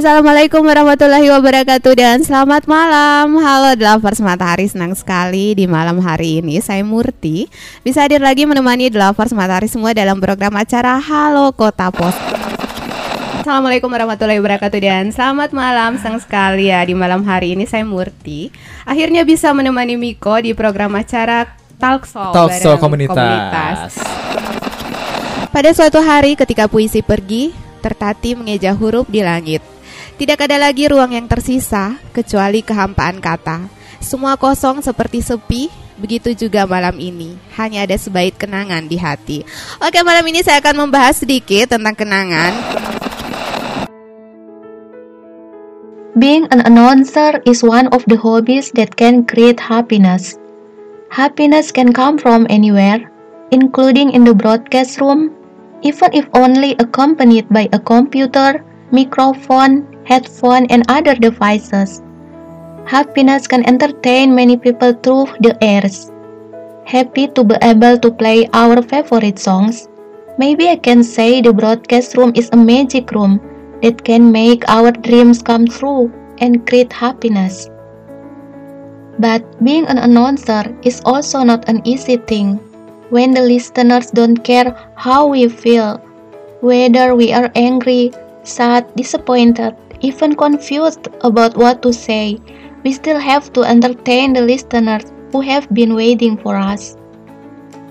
Assalamualaikum warahmatullahi wabarakatuh dan selamat malam. Halo Lovers Matahari senang sekali di malam hari ini. Saya Murti. Bisa hadir lagi menemani Lovers Matahari semua dalam program acara Halo Kota Pos. Assalamualaikum warahmatullahi wabarakatuh dan selamat malam. Senang sekali ya di malam hari ini. Saya Murti. Akhirnya bisa menemani Miko di program acara Talkshow Talkshow komunitas. komunitas. Pada suatu hari ketika puisi pergi tertati mengeja huruf di langit. Tidak ada lagi ruang yang tersisa kecuali kehampaan kata. Semua kosong seperti sepi, begitu juga malam ini. Hanya ada sebaik kenangan di hati. Oke, malam ini saya akan membahas sedikit tentang kenangan. Being an announcer is one of the hobbies that can create happiness. Happiness can come from anywhere, including in the broadcast room, even if only accompanied by a computer, microphone, headphone, and other devices. Happiness can entertain many people through the airs. Happy to be able to play our favorite songs. Maybe I can say the broadcast room is a magic room that can make our dreams come true and create happiness. But being an announcer is also not an easy thing when the listeners don't care how we feel, whether we are angry, sad, disappointed, even confused about what to say, we still have to entertain the listeners who have been waiting for us.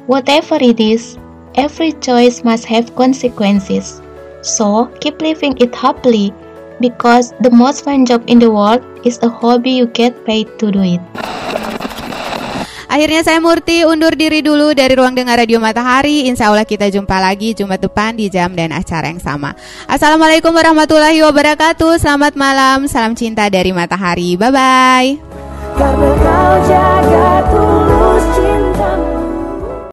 Whatever it is, every choice must have consequences. So keep living it happily because the most fun job in the world is a hobby you get paid to do it. Akhirnya saya Murti undur diri dulu dari ruang dengar Radio Matahari. Insya Allah kita jumpa lagi Jumat depan di jam dan acara yang sama. Assalamualaikum warahmatullahi wabarakatuh. Selamat malam, salam cinta dari Matahari. Bye bye.